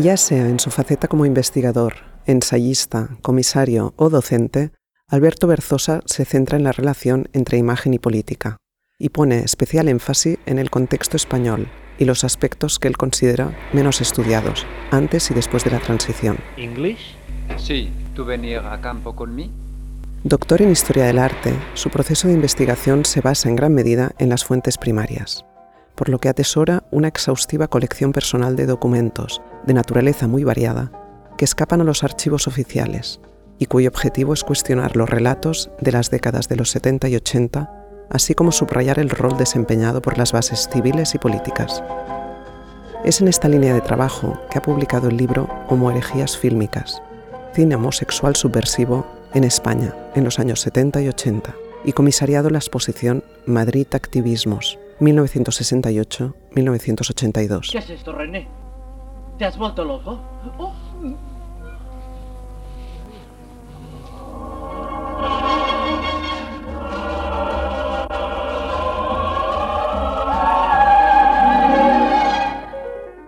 Ya sea en su faceta como investigador, ensayista, comisario o docente, Alberto Berzosa se centra en la relación entre imagen y política y pone especial énfasis en el contexto español y los aspectos que él considera menos estudiados antes y después de la transición. ¿English? Sí, ¿tú venir a campo conmigo? Doctor en Historia del Arte, su proceso de investigación se basa en gran medida en las fuentes primarias, por lo que atesora una exhaustiva colección personal de documentos, de naturaleza muy variada, que escapan a los archivos oficiales y cuyo objetivo es cuestionar los relatos de las décadas de los 70 y 80, así como subrayar el rol desempeñado por las bases civiles y políticas. Es en esta línea de trabajo que ha publicado el libro Homo herejías fílmicas, cine homosexual subversivo en España en los años 70 y 80, y comisariado la exposición Madrid Activismos, 1968-1982. ¿Qué es esto, René? ¿Te has vuelto loco? Oh.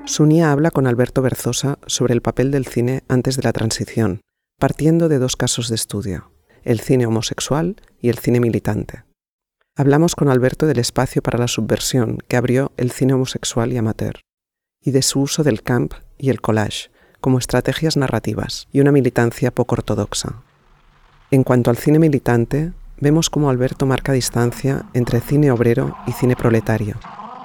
Sunia habla con Alberto Berzosa sobre el papel del cine antes de la transición, partiendo de dos casos de estudio, el cine homosexual y el cine militante. Hablamos con Alberto del espacio para la subversión que abrió el cine homosexual y amateur, y de su uso del camp y el collage como estrategias narrativas y una militancia poco ortodoxa. En cuanto al cine militante, vemos cómo Alberto marca distancia entre cine obrero y cine proletario,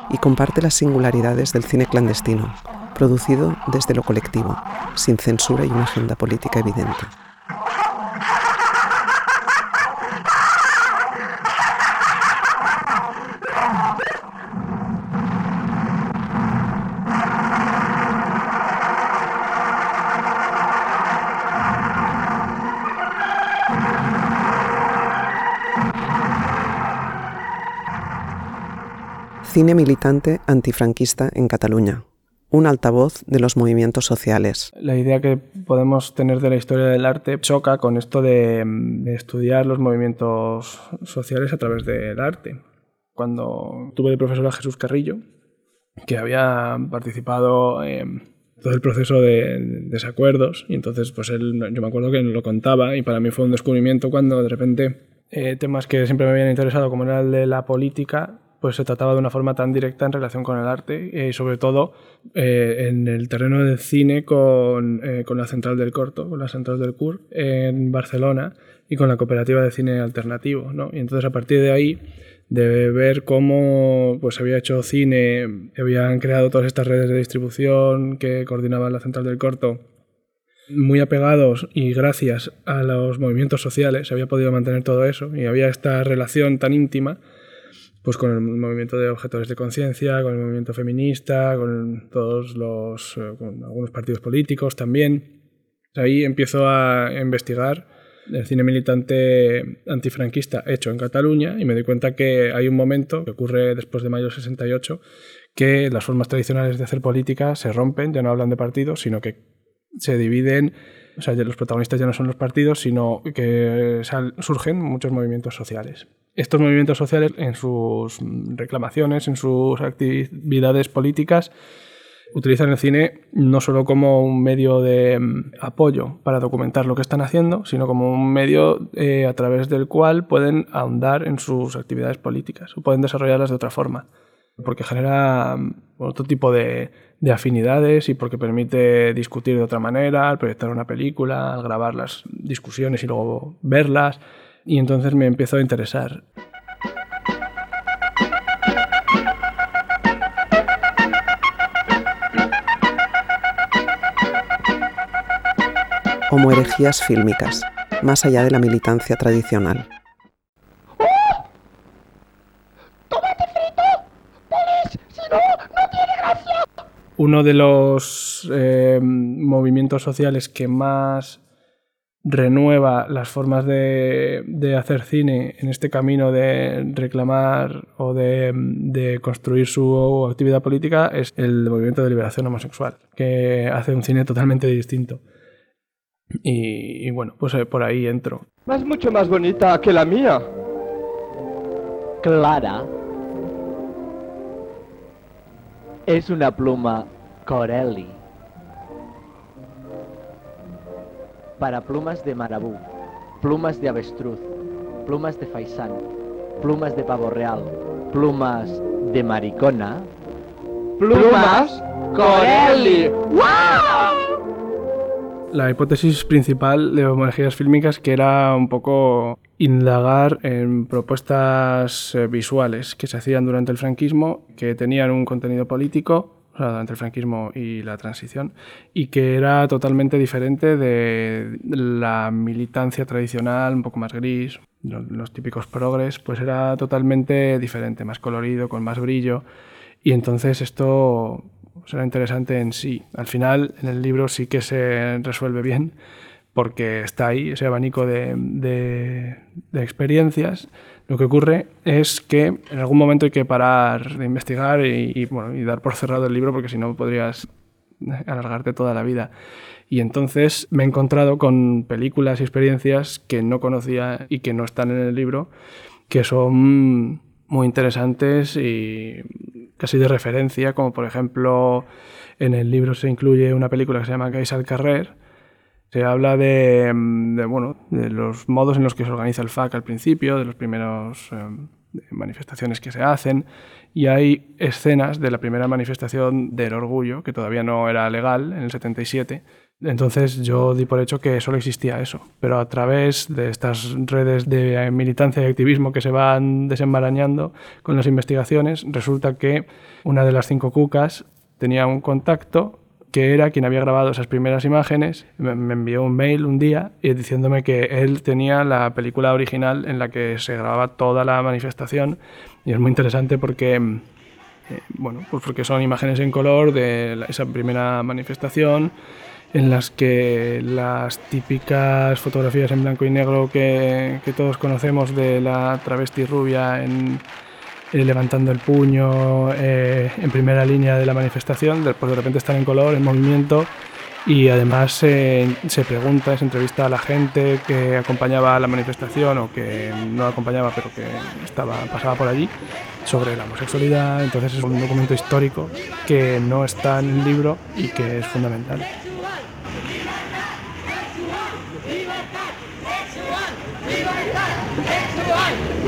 y comparte las singularidades del cine clandestino, producido desde lo colectivo, sin censura y una agenda política evidente. Cine militante antifranquista en Cataluña, un altavoz de los movimientos sociales. La idea que podemos tener de la historia del arte choca con esto de, estudiar los movimientos sociales a través del arte. Cuando tuve de profesor a Jesús Carrillo, que había participado en todo el proceso de desacuerdos, y entonces pues él, yo me acuerdo que lo contaba y para mí fue un descubrimiento cuando de repente eh, temas que siempre me habían interesado, como era el de la política, pues se trataba de una forma tan directa en relación con el arte y sobre todo eh, en el terreno del cine con, eh, con, la Central del Corto, con la Central del CUR en Barcelona y con la Cooperativa de Cine Alternativo. ¿no? Y entonces a partir de ahí, de ver cómo pues, se había hecho cine, habían creado todas estas redes de distribución que coordinaban la Central del Corto, muy apegados y gracias a los movimientos sociales se había podido mantener todo eso y había esta relación tan íntima pues con el movimiento de objetores de conciencia, con el movimiento feminista, con todos los, eh, con algunos partidos políticos también. Ahí empiezo a investigar el cine militante antifranquista hecho en Cataluña y me doy cuenta que hay un momento que ocurre después de mayo 68 que las formas tradicionales de hacer política se rompen, ya no hablan de partidos, sino que se dividen, o sea, los protagonistas ya no son los partidos, sino que surgen muchos movimientos sociales. Estos movimientos sociales en sus reclamaciones, en sus actividades políticas, utilizan el cine no solo como un medio de mm, apoyo para documentar lo que están haciendo, sino como un medio eh, a través del cual pueden ahondar en sus actividades políticas o pueden desarrollarlas de otra forma, porque genera mm, otro tipo de, de afinidades y porque permite discutir de otra manera, al proyectar una película, al grabar las discusiones y luego verlas y entonces me empezó a interesar. Como herejías fílmicas, más allá de la militancia tradicional. Uno de los eh, movimientos sociales que más renueva las formas de, hacer cine en este camino de reclamar o de, construir su actividad política es el movimiento de liberación homosexual, que hace un cine totalmente distinto. Y, bueno, pues eh, por ahí entro. Es mucho más bonita que la mía. Clara. es una pluma Corelli para plumas de marabú, plumas de avestruz, plumas de faisán, plumas de pavo real, plumas de maricona, plumas, plumas Corelli. ¡Wow! La hipótesis principal de Homogeías Fílmicas que era un poco indagar en propuestas eh, visuales que se hacían durante el franquismo, que tenían un contenido político, o sea, durante el franquismo y la transición, y que era totalmente diferente de la militancia tradicional, un poco más gris, los, los típicos progres, pues era totalmente diferente, más colorido, con más brillo, y entonces esto será interesante en sí. Al final, en el libro sí que se resuelve bien, porque está ahí ese abanico de, de- de experiencias. Lo que ocurre es que en algún momento hay que parar de investigar y, y, bueno, y dar por cerrado el libro, porque si no podrías alargarte toda la vida. Y entonces me he encontrado con películas y experiencias que no conocía y que no están en el libro, que son muy interesantes y casi de referencia, como por ejemplo en el libro se incluye una película que se llama Gais al Carrer. Se habla de, mm, de, bueno, de los modos en los que se organiza el FAC al principio, de las primeras manifestaciones que se hacen, y hay escenas de la primera manifestación del orgullo, que todavía no era legal, en el 77. Entonces yo di por hecho que solo existía eso, pero a través de estas redes de militancia y activismo que se van desenmarañando con las investigaciones, resulta que una de las cinco cucas tenía un contacto que era quien había grabado esas primeras imágenes, me envió un mail un día y diciéndome que él tenía la película original en la que se grababa toda la manifestación. Y es muy interesante porque eh, bueno, pues porque son imágenes en color de la- esa primera manifestación en las que las típicas fotografías en blanco y negro que, que todos conocemos de la travesti rubia en, eh, levantando el puño eh, en primera línea de la manifestación, después de repente están en color, en movimiento y además eh, se pregunta, se entrevista a la gente que acompañaba la manifestación o que no acompañaba pero que estaba, pasaba por allí sobre la homosexualidad, entonces es un documento histórico que no está en el libro y que es fundamental.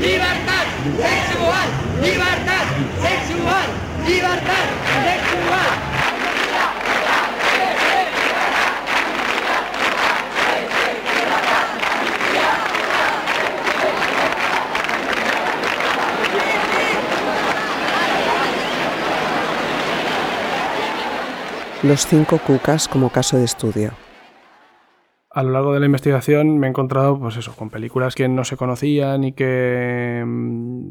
Libertad sexual, libertad sexual, libertad sexual. Los cinco cucas como caso de estudio. A lo largo de la investigación me he encontrado, pues eso, con películas que no se conocían y que, mm,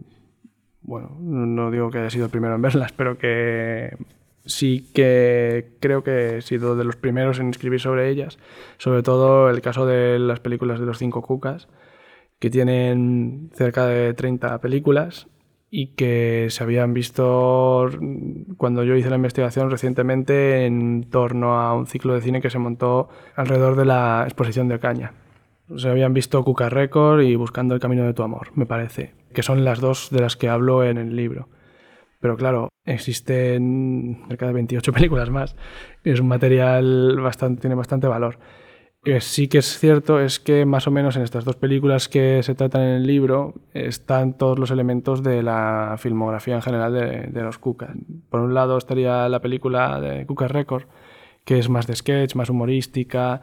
bueno, no digo que haya sido el primero en verlas, pero que sí que creo que he sido de los primeros en escribir sobre ellas. Sobre todo el caso de las películas de los cinco cucas, que tienen cerca de 30 películas y que se habían visto cuando yo hice la investigación recientemente en torno a un ciclo de cine que se montó alrededor de la exposición de Ocaña. Se habían visto Cuca Record y Buscando el Camino de tu Amor, me parece, que son las dos de las que hablo en el libro. Pero claro, existen cerca de 28 películas más. Es un material bastante, tiene bastante valor. Que sí que es cierto es que más o menos en estas dos películas que se tratan en el libro están todos los elementos de la filmografía en general de, de los Cuca. Por un lado estaría la película de Cuca Record, que es más de sketch, más humorística.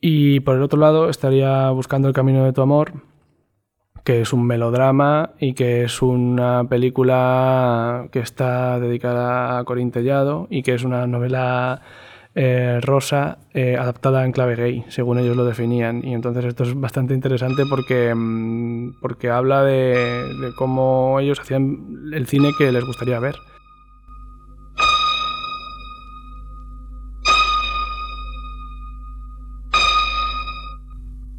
Y por el otro lado estaría Buscando el Camino de tu Amor, que es un melodrama y que es una película que está dedicada a Corín Tellado y que es una novela eh, rosa eh, adaptada en clave gay, según ellos lo definían. Y entonces esto es bastante interesante porque, mm, porque habla de, de cómo ellos hacían el cine que les gustaría ver.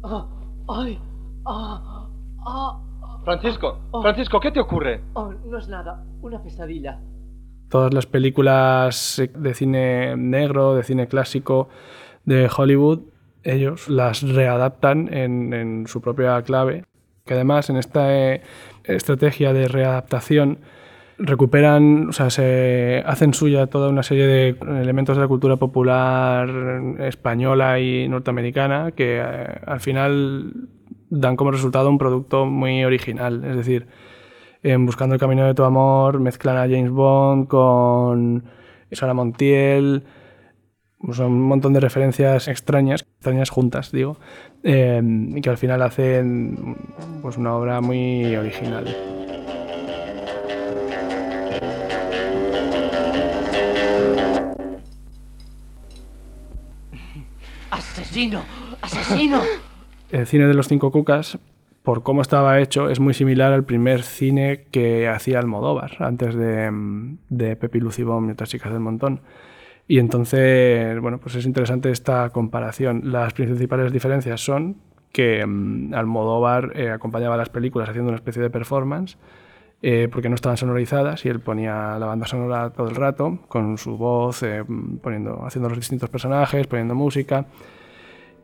Ah, ay, ah, ah, Francisco. Francisco, ¿qué te ocurre? oh, no es nada, una pesadilla. Todas las películas de cine negro, de cine clásico de Hollywood, ellos las readaptan en, su propia clave. Que además en esta eh, estrategia de readaptación recuperan, o sea, se hacen suya toda una serie de elementos de la cultura popular española y norteamericana que eh, al final dan como resultado un producto muy original. Es decir, en Buscando el Camino de tu Amor mezclan a James Bond con Sara Montiel, son un montón de referencias extrañas, extrañas juntas, digo, eh, y que al final hacen pues, una obra muy original. ¡Asesino! ¡Asesino! El cine de los cinco cucas, por cómo estaba hecho, es muy similar al primer cine que hacía Almodóvar, antes de, de Pepi Lucibón y otras chicas del montón. Y entonces, bueno, pues es interesante esta comparación. Las principales diferencias son que um, Almodóvar eh, acompañaba las películas haciendo una especie de performance, eh, porque no estaban sonorizadas y él ponía la banda sonora todo el rato, con su voz, eh, poniendo, haciendo los distintos personajes, poniendo música.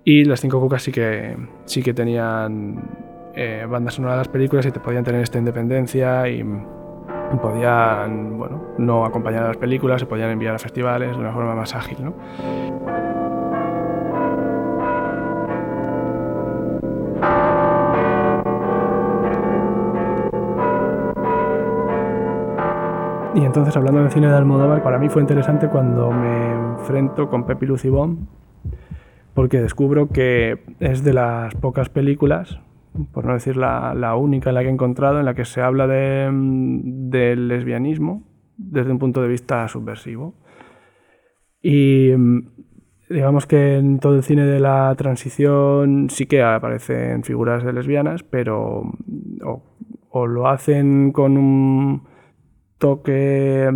Y las cinco cucas sí que, sí que tenían eh, bandas sonoras de las películas y te podían tener esta independencia y, podían, bueno, no acompañar a las películas, se podían enviar a festivales de una forma más ágil, ¿no? Y entonces, hablando del cine de Almodóvar, para mí fue interesante cuando me enfrento con Pepi Lucibón, porque descubro que es de las pocas películas, por no decir la, la única en la que he encontrado, en la que se habla de, del lesbianismo desde un punto de vista subversivo. Y digamos que en todo el cine de la transición sí que aparecen figuras de lesbianas, pero o, o lo hacen con un toque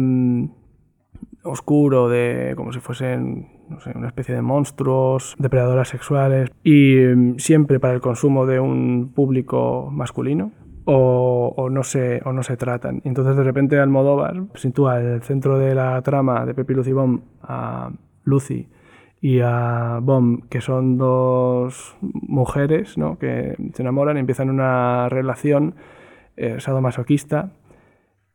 oscuro de como si fuesen no sé, una especie de monstruos, depredadoras sexuales y um, siempre para el consumo de un público masculino. O, o, no se, o no se tratan. Entonces de repente Almodóvar sitúa el centro de la trama de Pepi Lucy Bomb a Lucy y a Bomb, que son dos mujeres ¿no? que se enamoran y empiezan una relación eh, sadomasoquista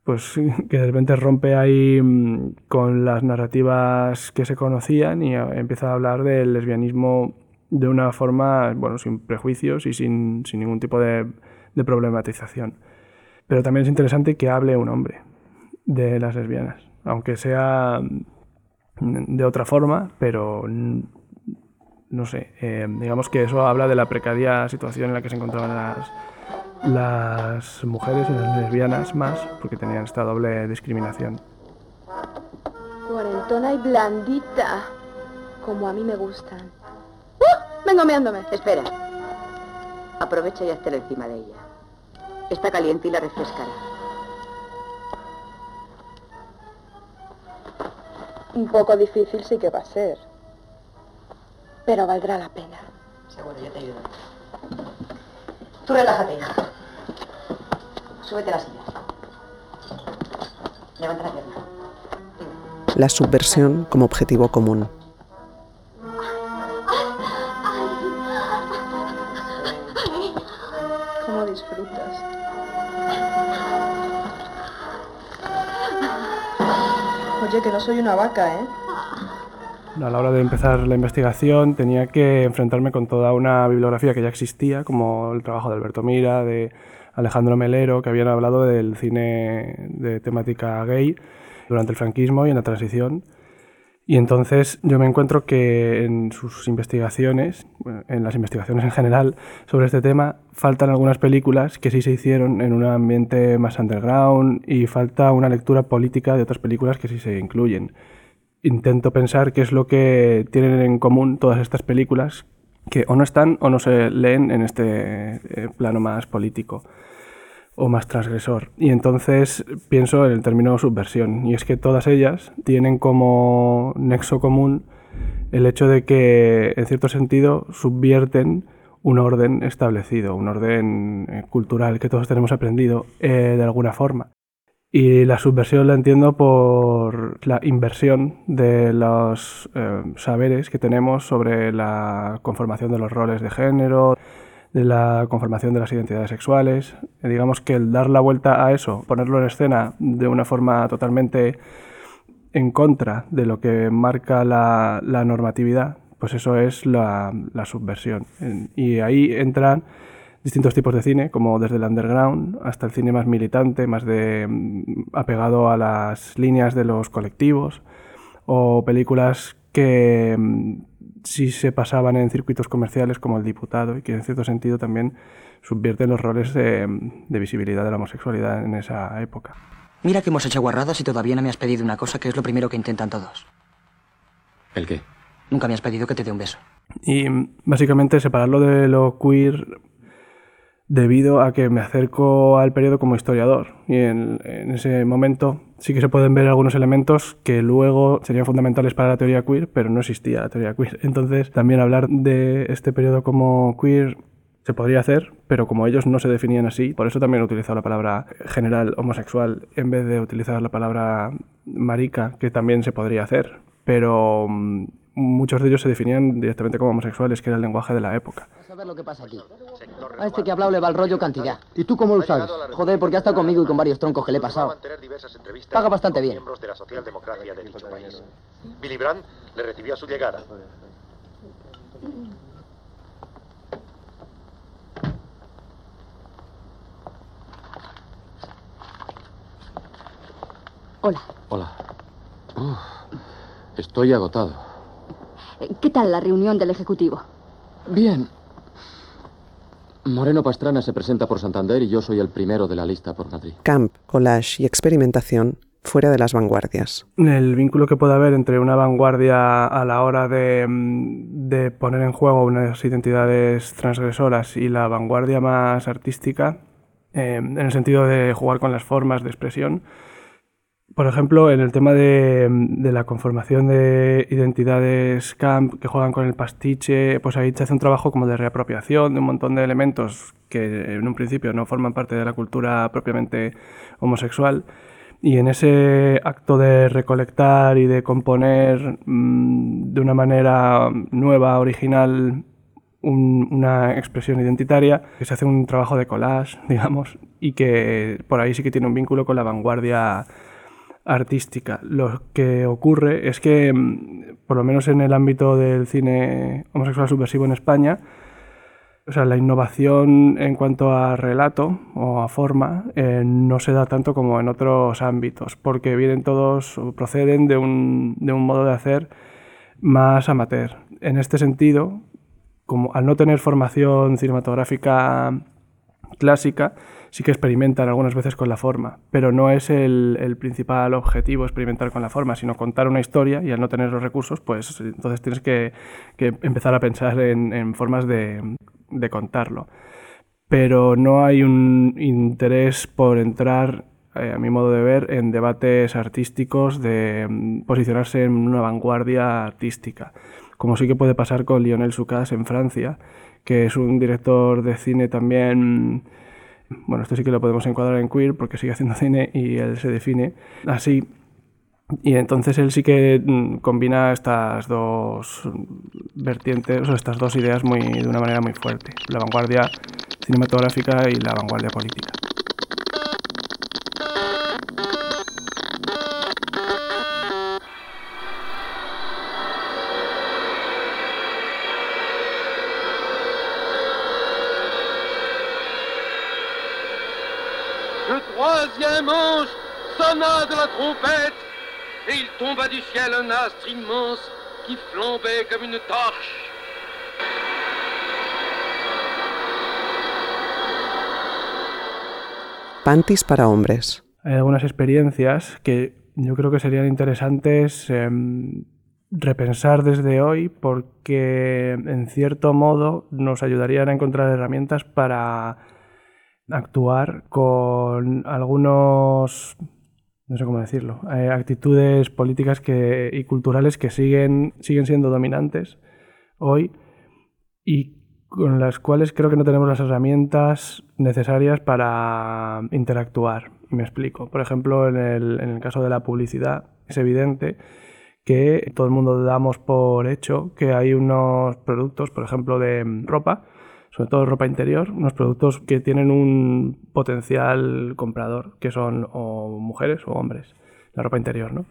pues que de repente rompe ahí mm, con las narrativas que se conocían y eh, empieza a hablar del lesbianismo de una forma, bueno, sin prejuicios y sin, sin ningún tipo de, de, problematización. Pero también es interesante que hable un hombre de las lesbianas, aunque sea mm, de otra forma, pero no sé, eh, digamos que eso habla de la precaria situación en la que se encontraban las, las mujeres y las lesbianas más, porque tenían esta doble discriminación. Cuarentona y blandita, como a mí me gustan. ¡Uh! Vengo meándome. Espera. Aprovecha y hazte encima de ella. Está caliente y la refrescará. Un poco difícil sí que va a ser. Pero valdrá la pena. Seguro, yo te ayudo. Tú relájate, hija. Súbete a la silla. Levanta la pierna. La subversión como objetivo común. ¿Cómo disfrutas? Oye, que no soy una vaca, ¿eh? A la hora de empezar la investigación tenía que enfrentarme con toda una bibliografía que ya existía, como el trabajo de Alberto Mira, de Alejandro Melero, que habían hablado del cine de temática gay durante el franquismo y en la transición. Y entonces yo me encuentro que en sus investigaciones, en las investigaciones en general sobre este tema, faltan algunas películas que sí se hicieron en un ambiente más underground y falta una lectura política de otras películas que sí se incluyen. Intento pensar qué es lo que tienen en común todas estas películas que o no están o no se leen en este eh, plano más político o más transgresor. Y entonces pienso en el término subversión, y es que todas ellas tienen como nexo común el hecho de que, en cierto sentido, subvierten un orden establecido, un orden eh, cultural que todos tenemos aprendido eh, de alguna forma. Y la subversión la entiendo por la inversión de los eh, saberes que tenemos sobre la conformación de los roles de género, de la conformación de las identidades sexuales. Digamos que el dar la vuelta a eso, ponerlo en escena de una forma totalmente en contra de lo que marca la, normatividad, pues eso es la, subversión. Y ahí entran distintos tipos de cine, como desde el underground hasta el cine más militante, más de mm, apegado a las líneas de los colectivos, o películas que mm, sí se pasaban en circuitos comerciales como El Diputado y que en cierto sentido también subvierten los roles de, de visibilidad de la homosexualidad en esa época. Mira que hemos hecho guarradas y todavía no me has pedido una cosa que es lo primero que intentan todos. ¿El qué? Nunca me has pedido que te dé un beso. Y básicamente separarlo de lo queer debido a que me acerco al periodo como historiador. Y en, ese momento sí que se pueden ver algunos elementos que luego serían fundamentales para la teoría queer, pero no existía la teoría queer. Entonces, también hablar de este periodo como queer se podría hacer, pero como ellos no se definían así, por eso también he utilizado la palabra general homosexual en vez de utilizar la palabra marica, que también se podría hacer. Pero mm, muchos de ellos se definían directamente como homosexuales, que era el lenguaje de la época. A ver lo que pasa aquí. A este que ha hablado le va el rollo cantidad. ¿Y tú cómo lo sabes? Joder, porque ha estado conmigo y con varios troncos que le he pasado. Paga bastante bien. de la socialdemocracia de dicho país. Billy Brandt le recibió a su llegada. Hola. Hola. estoy agotado. ¿Qué tal la reunión del Ejecutivo? Bien. Moreno Pastrana se presenta por Santander y yo soy el primero de la lista por Madrid. Camp, collage y experimentación fuera de las vanguardias. El vínculo que puede haber entre una vanguardia a la hora de, mm, de, poner en juego unas identidades transgresoras y la vanguardia más artística, eh, en el sentido de jugar con las formas de expresión, por ejemplo, en el tema de, la conformación de identidades camp que juegan con el pastiche, pues ahí se hace un trabajo como de reapropiación de un montón de elementos que en un principio no forman parte de la cultura propiamente homosexual. Y en ese acto de recolectar y de componer mm, de una manera nueva, original, una expresión identitaria, que se hace un trabajo de collage, digamos, y que por ahí sí que tiene un vínculo con la vanguardia artística. Lo que ocurre es que, mm, por lo menos en el ámbito del cine homosexual subversivo en España, o sea, la innovación en cuanto a relato o a forma eh, no se da tanto como en otros ámbitos, porque vienen todos, o proceden de un, de un modo de hacer más amateur. En este sentido, como al no tener formación cinematográfica clásica, sí que experimentan algunas veces con la forma, pero no es el, principal objetivo experimentar con la forma, sino contar una historia y al no tener los recursos, pues entonces tienes que, empezar a pensar en, formas de, contarlo. Pero no hay un interés por entrar, eh, a mi modo de ver, en debates artísticos de mm, posicionarse en una vanguardia artística, como sí que puede pasar con Lionel Sucas en Francia, que es un director de cine también bueno, esto sí que lo podemos encuadrar en queer porque sigue haciendo cine y él se define así. Y entonces él sí que mm, combina estas dos vertientes, o estas dos ideas muy, de una manera muy fuerte, la vanguardia cinematográfica y la vanguardia política. Troisième ange sonna de la trompette, et il tomba du ciel un astre immense qui flambait comme une torche. Pantis para hombres. Hay algunas experiencias que yo creo que serían interesantes eh, repensar desde hoy porque en cierto modo nos ayudarían a encontrar herramientas para actuar con algunos, no sé cómo decirlo, eh, actitudes políticas que, y culturales que siguen, siguen siendo dominantes hoy y con las cuales creo que no tenemos las herramientas necesarias para interactuar. me explico. Por ejemplo, en el, en el caso de la publicidad, es evidente que todo el mundo damos por hecho que hay unos productos, por ejemplo, de ropa, sobre todo ropa interior, unos productos que tienen un potencial comprador, que son o mujeres o hombres, la ropa interior, ¿no?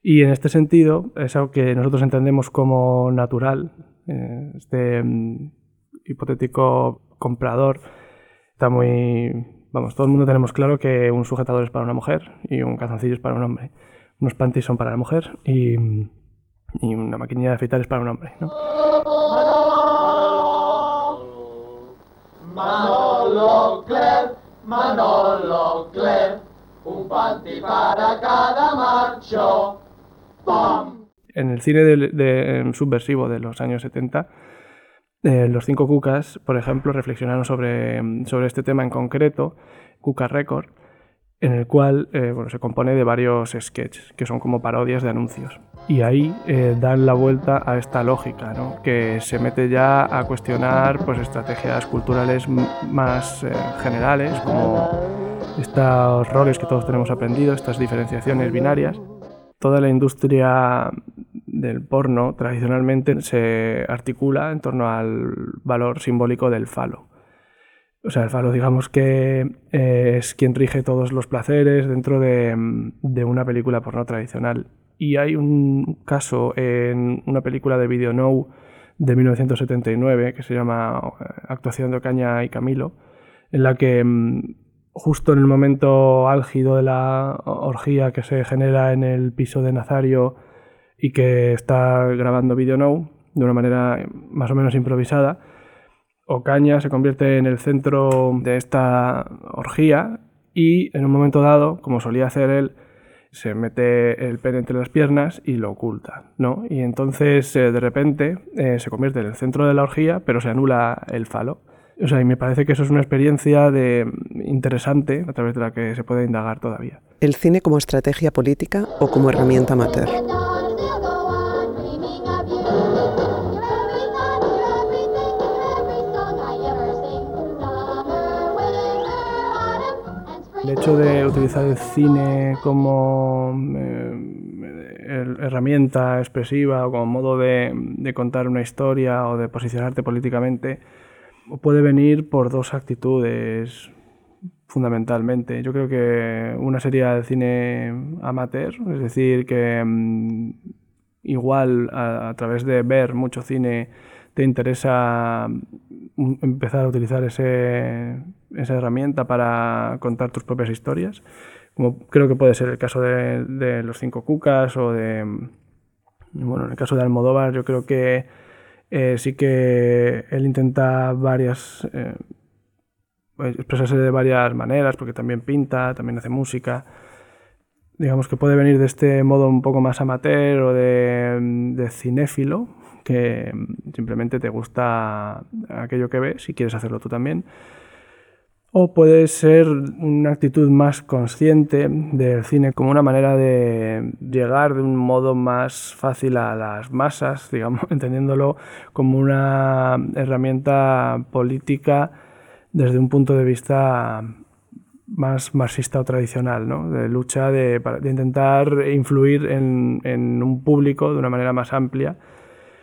Y en este sentido, es algo que nosotros entendemos como natural, eh, este mm, hipotético comprador está muy... Vamos, todo el mundo tenemos claro que un sujetador es para una mujer y un calzoncillo es para un hombre. Unos panties son para la mujer y, y una maquinilla de afeitar es para un hombre, ¿no? Manolo Claire, Manolo Claire, un panty para cada macho. ¡Pam! En el cine de, subversivo de los años 70, eh, los cinco Cucas, por ejemplo, reflexionaron sobre, sobre este tema en concreto, Cuca Record, en el cual eh, bueno, se compone de varios sketches, que son como parodias de anuncios. Y ahí eh, dan la vuelta a esta lógica, ¿no? que se mete ya a cuestionar pues, estrategias culturales más eh, generales, como estos roles que todos tenemos aprendido, estas diferenciaciones binarias. Toda la industria del porno tradicionalmente se articula en torno al valor simbólico del falo o sea, el falo, digamos que eh, es quien rige todos los placeres dentro de, de, una película porno tradicional. Y hay un caso en una película de Video Now de 1979 que se llama eh, Actuación de Ocaña y Camilo, en la que mm, justo en el momento álgido de la orgía que se genera en el piso de Nazario y que está grabando Video Now de una manera más o menos improvisada, Ocaña se convierte en el centro de esta orgía y en un momento dado, como solía hacer él, se mete el pene entre las piernas y lo oculta, ¿no? Y entonces eh, de repente eh, se convierte en el centro de la orgía, pero se anula el falo. O sea, y me parece que eso es una experiencia de, interesante a través de la que se puede indagar todavía. ¿El cine como estrategia política o como herramienta amateur? El hecho de utilizar el cine como eh, herramienta expresiva o como modo de, contar una historia o de posicionarte políticamente puede venir por dos actitudes fundamentalmente. Yo creo que una sería el cine amateur, es decir, que mm, igual a, través de ver mucho cine te interesa empezar a utilizar ese, esa herramienta para contar tus propias historias, como creo que puede ser el caso de, Los Cinco Cucas o de... Bueno, en el caso de Almodóvar yo creo que eh, sí que él intenta varias... Eh, expresarse de varias maneras, porque también pinta, también hace música. Digamos que puede venir de este modo un poco más amateur o de, de cinéfilo, que simplemente te gusta aquello que ves y quieres hacerlo tú también o puede ser una actitud más consciente del cine como una manera de llegar de un modo más fácil a las masas, digamos, entendiéndolo como una herramienta política desde un punto de vista más marxista o tradicional, ¿no? de lucha de, intentar influir en un público de una manera más amplia.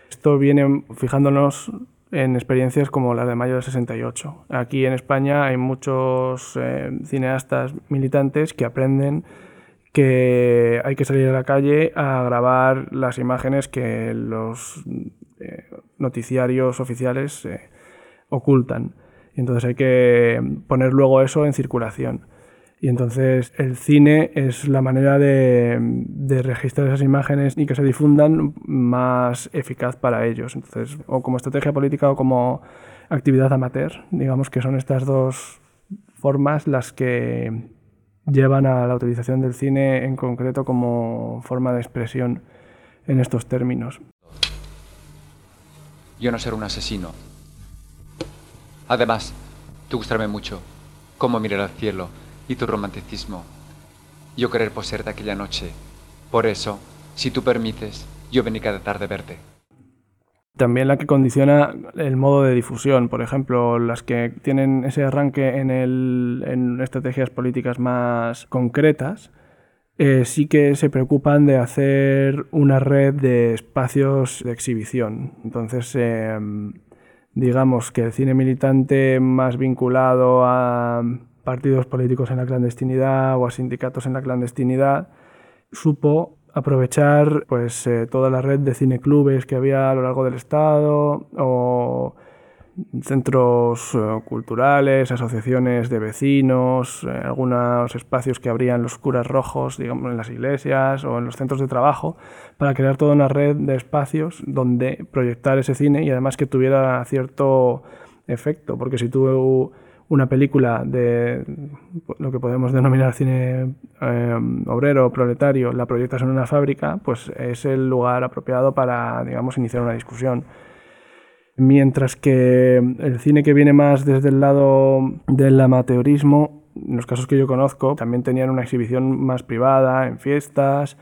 Esto viene fijándonos en experiencias como la de Mayo del 68. Aquí en España hay muchos eh, cineastas militantes que aprenden que hay que salir a la calle a grabar las imágenes que los eh, noticiarios oficiales eh, ocultan. Y entonces hay que poner luego eso en circulación. Y entonces el cine es la manera de, registrar esas imágenes y que se difundan más eficaz para ellos. Entonces, o como estrategia política o como actividad amateur, digamos que son estas dos formas las que llevan a la utilización del cine en concreto como forma de expresión en estos términos. Yo no ser un asesino. Además, tú gustarme mucho. Cómo mirar al cielo, y tu romanticismo. Yo querer poseerte aquella noche. Por eso, si tú permites, yo vení cada tarde a verte. También la que condiciona el modo de difusión, por ejemplo, las que tienen ese arranque en, en estrategias políticas más concretas, eh, sí que se preocupan de hacer una red de espacios de exhibición. Entonces, em, digamos que el cine militante más vinculado a partidos políticos en la clandestinidad o a sindicatos en la clandestinidad, supo aprovechar pues eh, toda la red de cineclubes que había a lo largo del estado o centros eh, culturales, asociaciones de vecinos, eh, algunos espacios que abrían los curas rojos, digamos, en las iglesias o en los centros de trabajo, para crear toda una red de espacios donde proyectar ese cine y además que tuviera cierto efecto, porque si tú una película de lo que podemos denominar cine eh, obrero, proletario, la proyectas en una fábrica, pues es el lugar apropiado para, digamos, iniciar una discusión. Mientras que el cine que viene más desde el lado del amateurismo, en los casos que yo conozco, también tenían una exhibición más privada, en fiestas,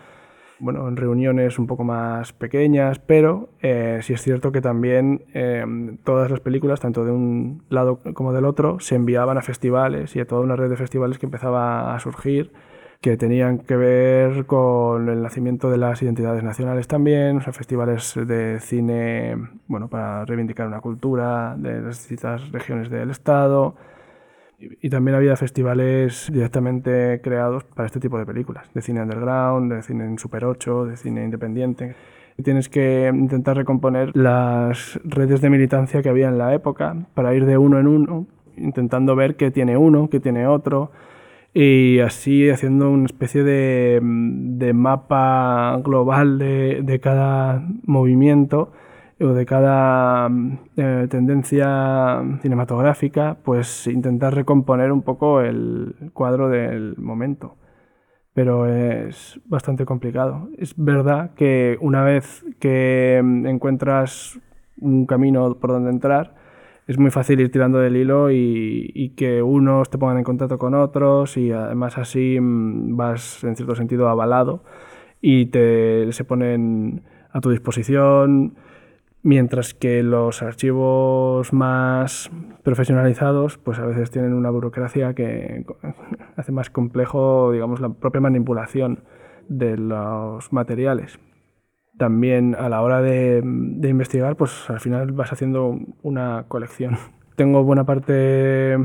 bueno, en reuniones un poco más pequeñas, pero eh, sí es cierto que también eh, todas las películas, tanto de un lado como del otro, se enviaban a festivales y a toda una red de festivales que empezaba a surgir que tenían que ver con el nacimiento de las identidades nacionales también, o sea, festivales de cine, bueno, para reivindicar una cultura de las distintas regiones del Estado, y, también había festivales directamente creados para este tipo de películas, de cine underground, de cine en Super 8, de cine independiente. Y tienes que intentar recomponer las redes de militancia que había en la época para ir de uno en uno, intentando ver qué tiene uno, qué tiene otro, y así haciendo una especie de, de mapa global de, de, cada movimiento o de cada eh, tendencia cinematográfica, pues intentar recomponer un poco el cuadro del momento. Pero es bastante complicado. Es verdad que una vez que encuentras un camino por donde entrar, es muy fácil ir tirando del hilo y, que unos te pongan en contacto con otros y además así mm, vas en cierto sentido avalado y te, se ponen a tu disposición, mientras que los archivos más profesionalizados pues a veces tienen una burocracia que hace más complejo digamos la propia manipulación de los materiales también a la hora de, investigar, pues al final vas haciendo una colección. Tengo buena parte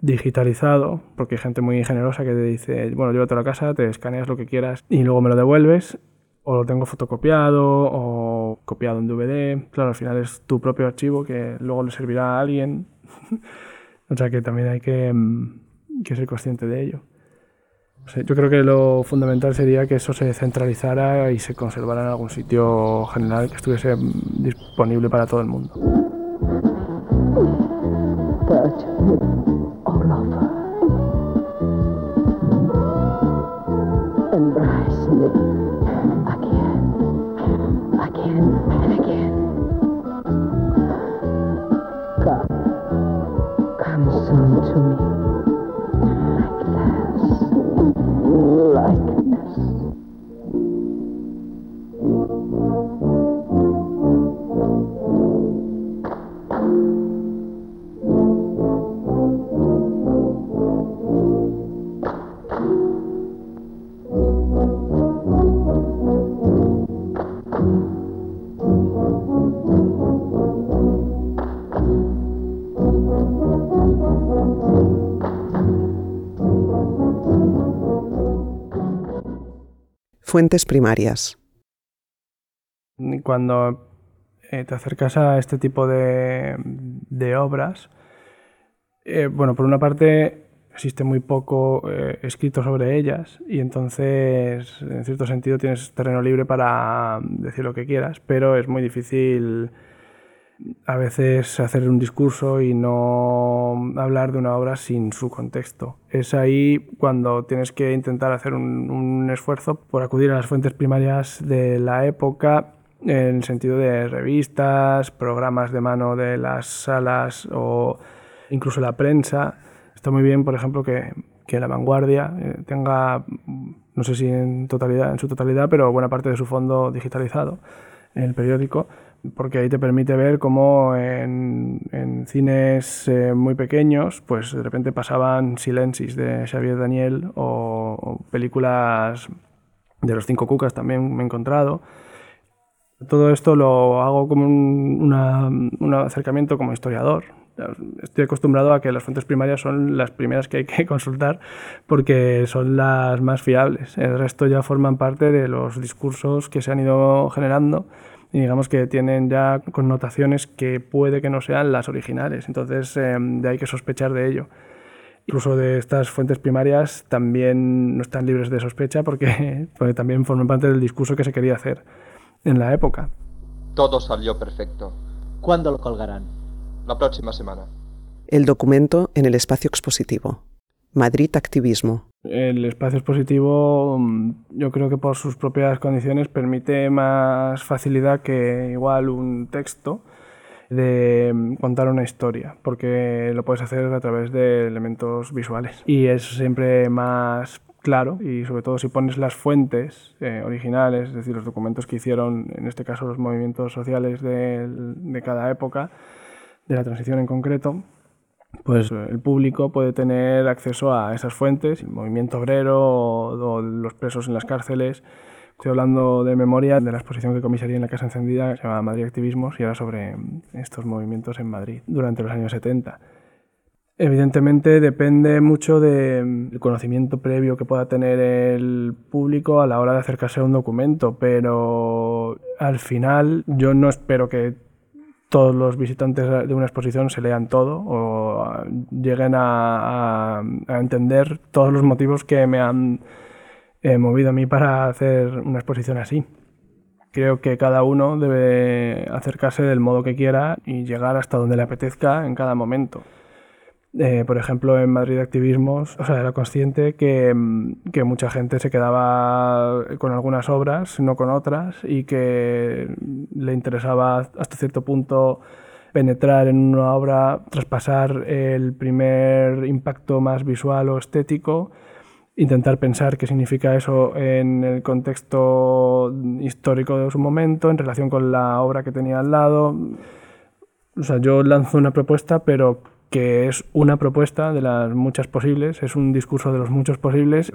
digitalizado, porque hay gente muy generosa que te dice, bueno, llévate a la casa, te escaneas lo que quieras y luego me lo devuelves, o lo tengo fotocopiado o copiado en DVD. Claro, al final es tu propio archivo que luego le servirá a alguien. o sea que también hay que mm, ser consciente de ello yo creo que lo fundamental sería que eso se centralizara y se conservara en algún sitio general que estuviese disponible para todo el mundo. Fuentes primarias. Cuando eh, te acercas a este tipo de, obras, eh, bueno, por una parte existe muy poco eh, escrito sobre ellas y entonces en cierto sentido tienes terreno libre para decir lo que quieras, pero es muy difícil a veces hacer un discurso y no hablar de una obra sin su contexto. Es ahí cuando tienes que intentar hacer un, esfuerzo por acudir a las fuentes primarias de la época en el sentido de revistas, programas de mano de las salas o incluso la prensa. Está muy bien, por ejemplo, que, que la vanguardia eh, tenga, no sé si en, totalidad, en su totalidad, pero buena parte de su fondo digitalizado en el periódico porque ahí te permite ver cómo en, cines eh, muy pequeños, pues de repente pasaban Silencis de Xavier Daniel o, películas de los cinco cucas también me he encontrado. Todo esto lo hago como un, una, un acercamiento como historiador. Estoy acostumbrado a que las fuentes primarias son las primeras que hay que consultar porque son las más fiables. El resto ya forman parte de los discursos que se han ido generando y digamos que tienen ya connotaciones que puede que no sean las originales. Entonces, eh, de ahí que sospechar de ello. Incluso de estas fuentes primarias también no están libres de sospecha porque, porque también forman parte del discurso que se quería hacer en la época. Todo salió perfecto. ¿Cuándo lo colgarán? La próxima semana. El documento en el espacio expositivo. Madrid Activismo. El espacio expositivo mm, yo creo que por sus propias condiciones permite más facilidad que igual un texto de mm, contar una historia, porque lo puedes hacer a través de elementos visuales. Y es siempre más claro y sobre todo si pones las fuentes eh, originales, es decir, los documentos que hicieron, en este caso los movimientos sociales de, de cada época, de la transición en concreto, pues el público puede tener acceso a esas fuentes, el movimiento obrero o, los presos en las cárceles. Estoy hablando de memoria de la exposición que comisaría en la Casa Encendida, que se Madrid Activismos, y era sobre estos movimientos en Madrid durante los años 70. Evidentemente depende mucho del conocimiento previo que pueda tener el público a la hora de acercarse a un documento, pero al final yo no espero que todos los visitantes de una exposición se lean todo o lleguen a, entender todos los motivos que me han eh, movido a mí para hacer una exposición así. Creo que cada uno debe acercarse del modo que quiera y llegar hasta donde le apetezca en cada momento. Eh, por ejemplo, en Madrid Activismos, o sea, era consciente que, mm, que, mucha gente se quedaba con algunas obras, no con otras, y que le interesaba hasta cierto punto penetrar en una obra, traspasar el primer impacto más visual o estético, intentar pensar qué significa eso en el contexto histórico de su momento, en relación con la obra que tenía al lado. O sea, yo lanzo una propuesta, pero que es una propuesta de las muchas posibles, es un discurso de los muchos posibles.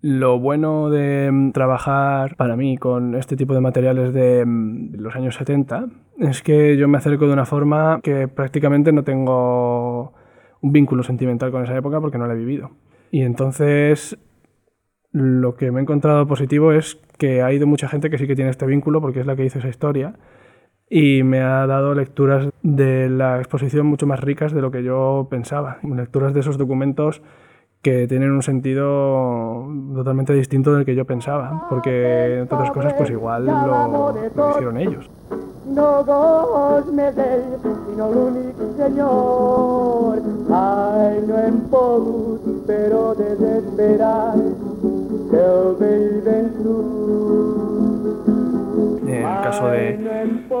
Lo bueno de mm, trabajar para mí con este tipo de materiales de mm, los años 70 es que yo me acerco de una forma que prácticamente no tengo un vínculo sentimental con esa época porque no la he vivido. Y entonces lo que me he encontrado positivo es que ha ido mucha gente que sí que tiene este vínculo porque es la que hizo esa historia y me ha dado lecturas de la exposición mucho más ricas de lo que yo pensaba, lecturas de esos documentos que tienen un sentido totalmente distinto del que yo pensaba, porque entre otras cosas pues igual lo, lo hicieron ellos. No vos me del, sino l'únic senyor. Ai, no em pogut, però desesperar, el vell vençut. Caso de,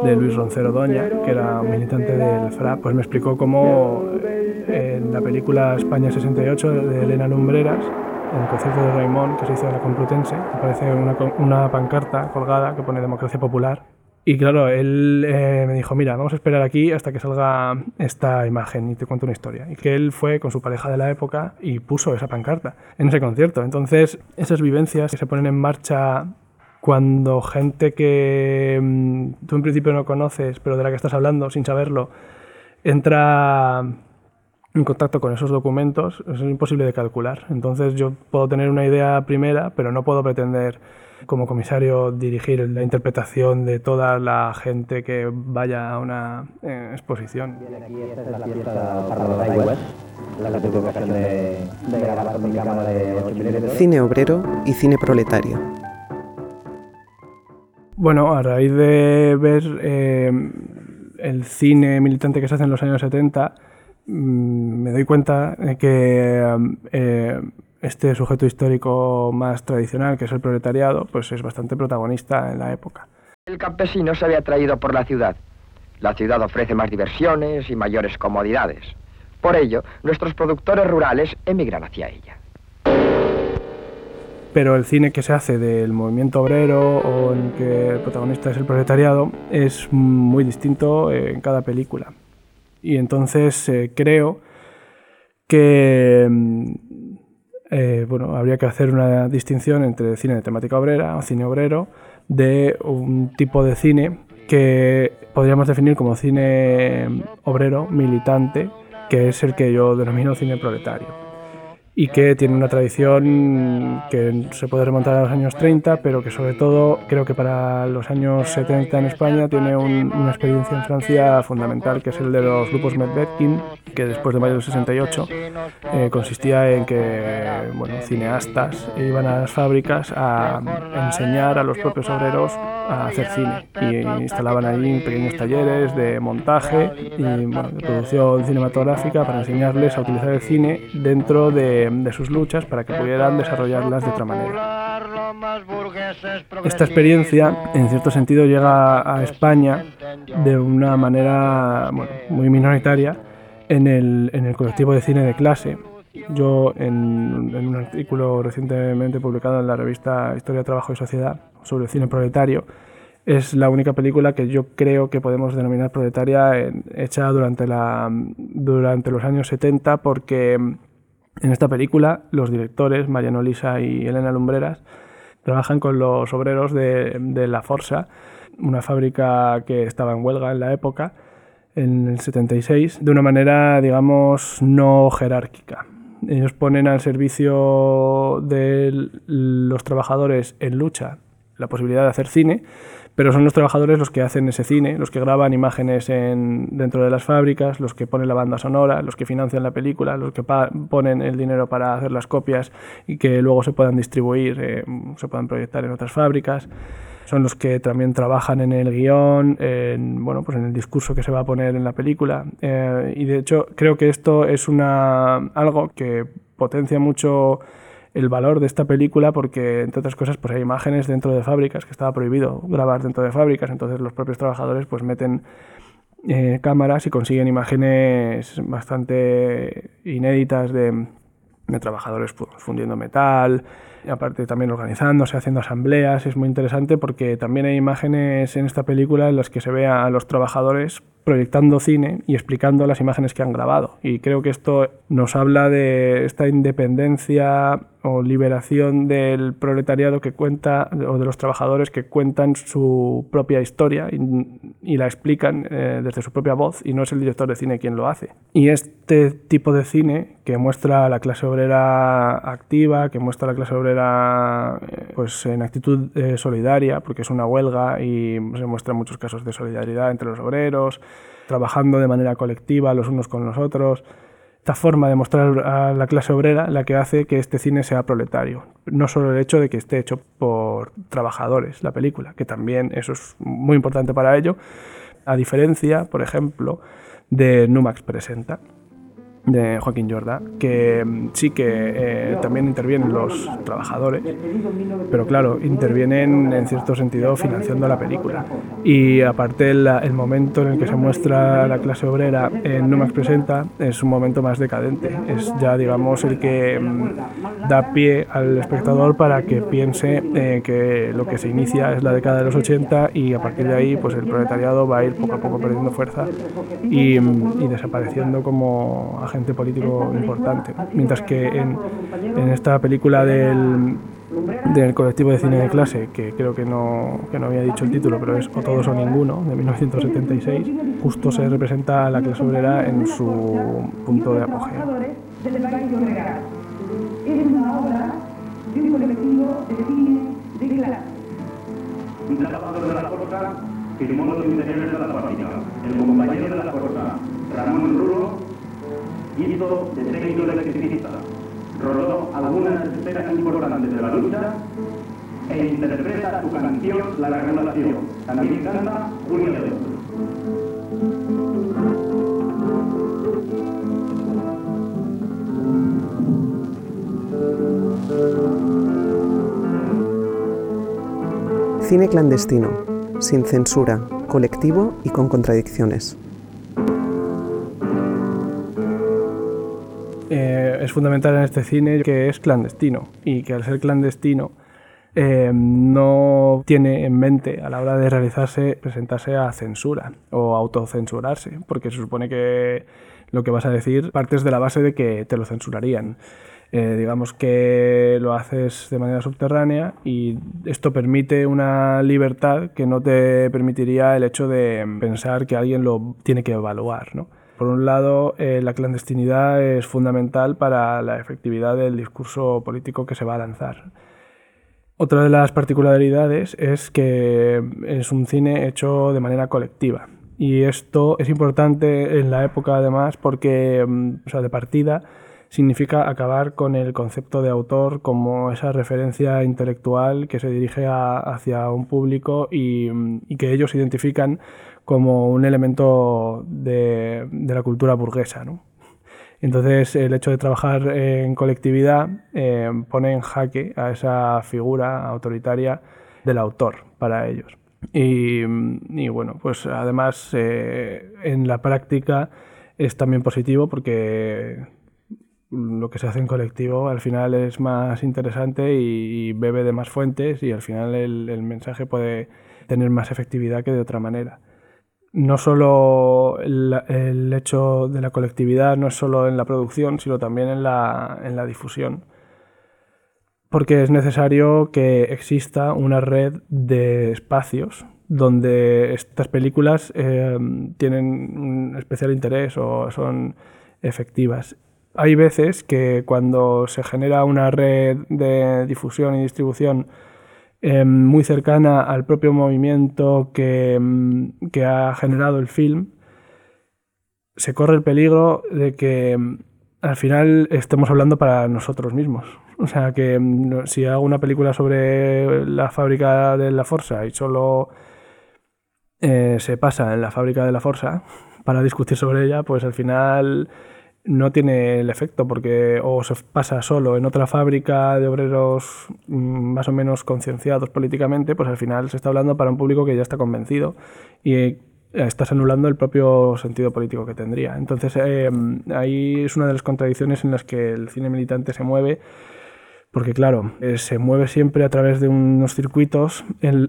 de, Luis Roncero Doña, que era militante del FRA, pues me explicó cómo en la película España 68 de Elena Lumbreras, en el concierto de Raimón que se hizo en la Complutense, aparece una, una pancarta colgada que pone Democracia Popular. Y claro, él eh, me dijo, mira, vamos a esperar aquí hasta que salga esta imagen y te cuento una historia. Y que él fue con su pareja de la época y puso esa pancarta en ese concierto. Entonces, esas vivencias que se ponen en marcha cuando gente que mm, tú en principio no conoces, pero de la que estás hablando sin saberlo, entra en contacto con esos documentos, es imposible de calcular. Entonces yo puedo tener una idea primera, pero no puedo pretender como comisario dirigir la interpretación de toda la gente que vaya a una eh, exposición. Cine obrero y cine proletario. Bueno, a raíz de ver eh, el cine militante que se hace en los años 70, mm, me doy cuenta que eh, este sujeto histórico más tradicional, que es el proletariado, pues es bastante protagonista en la época. El campesino se había atraído por la ciudad. La ciudad ofrece más diversiones y mayores comodidades. Por ello, nuestros productores rurales emigran hacia ella pero el cine que se hace del movimiento obrero o en que el protagonista es el proletariado es muy distinto en cada película. Y entonces eh, creo que mm, eh, bueno, habría que hacer una distinción entre cine de temática obrera o cine obrero de un tipo de cine que podríamos definir como cine obrero, militante, que es el que yo denomino cine proletario y que tiene una tradición que se puede remontar a los años 30, pero que sobre todo creo que para los años 70 en España tiene una experiencia en Francia fundamental, que es el de los grupos Medvedkin, que después de mayo del 68 eh, consistía en que bueno, cineastas iban a las fábricas a enseñar a los propios obreros a hacer cine. Y instalaban allí pequeños talleres de montaje y bueno, de producción cinematográfica para enseñarles a utilizar el cine dentro de, de sus luchas para que pudieran desarrollarlas de otra manera. Esta experiencia, en cierto sentido, llega a España de una manera bueno, muy minoritaria en el, en el colectivo de cine de clase, yo, en, en, un artículo recientemente publicado en la revista Historia, Trabajo y Sociedad sobre el cine proletario, es la única película que yo creo que podemos denominar proletaria hecha durante, la, durante los años 70 porque en esta película los directores, Mariano Lisa y Elena Lumbreras, trabajan con los obreros de, de La Forza, una fábrica que estaba en huelga en la época, en el 76, de una manera, digamos, no jerárquica. Ellos ponen al servicio de los trabajadores en lucha la posibilidad de hacer cine, pero son los trabajadores los que hacen ese cine, los que graban imágenes en, dentro de las fábricas, los que ponen la banda sonora, los que financian la película, los que ponen el dinero para hacer las copias y que luego se puedan distribuir, eh, se puedan proyectar en otras fábricas son los que también trabajan en el guion, en, bueno, pues en el discurso que se va a poner en la película. Eh, y de hecho creo que esto es una, algo que potencia mucho el valor de esta película porque, entre otras cosas, pues hay imágenes dentro de fábricas, que estaba prohibido grabar dentro de fábricas, entonces los propios trabajadores pues meten eh, cámaras y consiguen imágenes bastante inéditas de, trabajadores pues, fundiendo metal, aparte también organizándose, haciendo asambleas, es muy interesante porque también hay imágenes en esta película en las que se ve a los trabajadores proyectando cine y explicando las imágenes que han grabado. Y creo que esto nos habla de esta independencia o liberación del proletariado que cuenta, o de los trabajadores que cuentan su propia historia y, la explican eh, desde su propia voz y no es el director de cine quien lo hace. Y este tipo de cine que muestra a la clase obrera activa, que muestra a la clase obrera eh, pues en actitud eh, solidaria, porque es una huelga y se muestran muchos casos de solidaridad entre los obreros, trabajando de manera colectiva los unos con los otros esta forma de mostrar a la clase obrera la que hace que este cine sea proletario. No solo el hecho de que esté hecho por trabajadores, la película, que también eso es muy importante para ello, a diferencia, por ejemplo, de Numax Presenta de Joaquín Jorda, que mm, sí que eh, también intervienen los trabajadores, pero claro, intervienen en cierto sentido financiando la película. Y aparte el, el momento en el que se muestra la clase obrera en Numax Presenta es un momento más decadente, es ya digamos el que mm, da pie al espectador para que piense eh, que lo que se inicia es la década de los 80 y a partir de ahí pues el proletariado va a ir poco a poco perdiendo fuerza y, mm, y desapareciendo como agente político importante. Mientras que en, en esta película del, del colectivo de cine de clase, que creo que no, que no había dicho el título, pero es O Todos o Ninguno, de 1976, justo se representa a la clase obrera en su punto de apogeo. Es una obra de un colectivo de cine de clase. Un trabajador de la fuerza firmó los interiores de la fábrica. El compañero de la fuerza, Ramón Ruro, hizo de técnico electricista, rodó algunas escenas importantes de la lucha e interpreta su canción La Regulación. También canta Julio de Cine clandestino, sin censura, colectivo y con contradicciones. Es fundamental en este cine que es clandestino y que al ser clandestino eh, no tiene en mente a la hora de realizarse presentarse a censura o autocensurarse, porque se supone que lo que vas a decir partes de la base de que te lo censurarían. Eh, digamos que lo haces de manera subterránea y esto permite una libertad que no te permitiría el hecho de pensar que alguien lo tiene que evaluar. ¿no? Por un lado, eh, la clandestinidad es fundamental para la efectividad del discurso político que se va a lanzar. Otra de las particularidades es que es un cine hecho de manera colectiva. Y esto es importante en la época además porque, mm, o sea, de partida, significa acabar con el concepto de autor como esa referencia intelectual que se dirige hacia un público y, mm, y, que ellos identifican como un elemento de, la cultura burguesa. ¿no? Entonces, el hecho de trabajar en colectividad eh, pone en jaque a esa figura autoritaria del autor para ellos. Y, y bueno, pues además eh, en la práctica es también positivo porque lo que se hace en colectivo al final es más interesante y, bebe de más fuentes y al final el mensaje puede tener más efectividad que de otra manera no solo el, hecho de la colectividad, no es solo en la producción, sino también en la, en la difusión. Porque es necesario que exista una red de espacios donde estas películas eh, tienen un especial interés o son efectivas. Hay veces que cuando se genera una red de difusión y distribución Em, muy cercana al propio movimiento em, que, ha generado el film, se corre el peligro de que em, al final estemos hablando para nosotros mismos. O sea que si hago una película sobre la fábrica de la Forza y solo eh, se pasa en la fábrica de la Forza para discutir sobre ella, pues al final no tiene el efecto porque o se pasa solo en otra fábrica de obreros mm, más o menos concienciados políticamente, pues al final se está hablando para un público que ya está convencido y eh, estás anulando el propio sentido político que tendría. Entonces eh, ahí es una de las contradicciones en las que el cine militante se mueve porque claro, eh, se mueve siempre a través de unos circuitos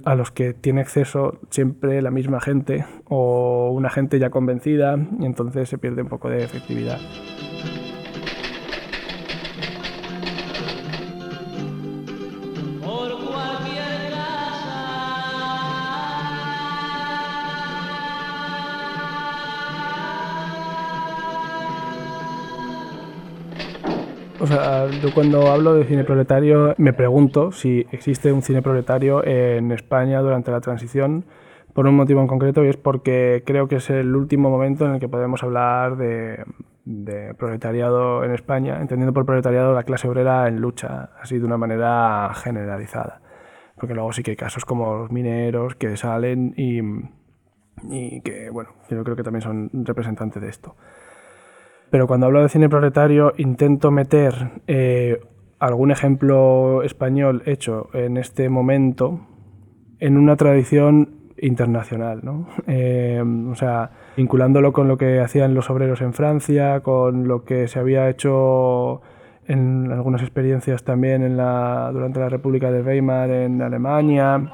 a los que tiene acceso siempre la misma gente o una gente ya convencida y entonces se pierde un poco de efectividad. Yo cuando hablo de cine proletario me pregunto si existe un cine proletario en España durante la transición por un motivo en concreto y es porque creo que es el último momento en el que podemos hablar de, proletariado en España, entendiendo por proletariado la clase obrera en lucha, así de una manera generalizada. Porque luego sí que hay casos como los mineros que salen y, y que, bueno, yo creo que también son representantes de esto. Pero cuando hablo de cine proletario intento meter eh, algún ejemplo español hecho en este momento en una tradición internacional, ¿no? Eh, o sea, vinculándolo con lo que hacían los obreros en Francia, con lo que se había hecho en algunas experiencias también en la, durante la República de Weimar en Alemania,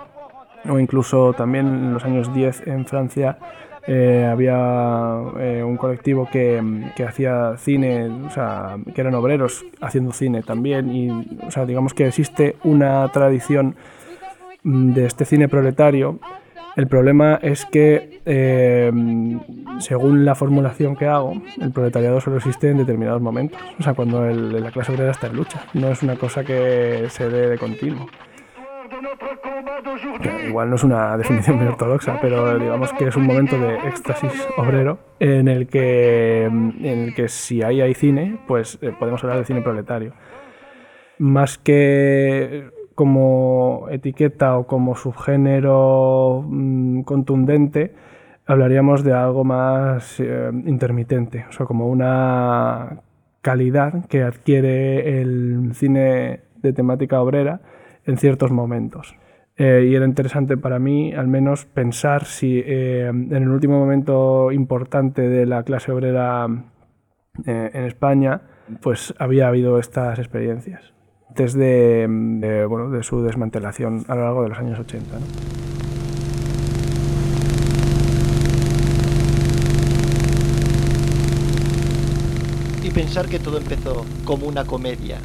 o incluso también en los años 10 en Francia eh, había eh, un colectivo que, que, hacía cine, o sea, que eran obreros haciendo cine también, y o sea, digamos que existe una tradición mm, de este cine proletario. El problema es que, eh, según la formulación que hago, el proletariado solo existe en determinados momentos, o sea, cuando el, la clase obrera está en lucha, no es una cosa que se dé de continuo igual no es una definición muy ortodoxa, pero digamos que es un momento de éxtasis obrero en el que, en el que si ahí hay cine, pues eh, podemos hablar de cine proletario. Más que como etiqueta o como subgénero mm, contundente, hablaríamos de algo más eh, intermitente, o sea, como una calidad que adquiere el cine de temática obrera en ciertos momentos. Eh, y era interesante para mí, al menos, pensar si eh, en el último momento importante de la clase obrera eh, en España, pues había habido estas experiencias, desde de, bueno, de su desmantelación a lo largo de los años 80. Y pensar que todo empezó como una comedia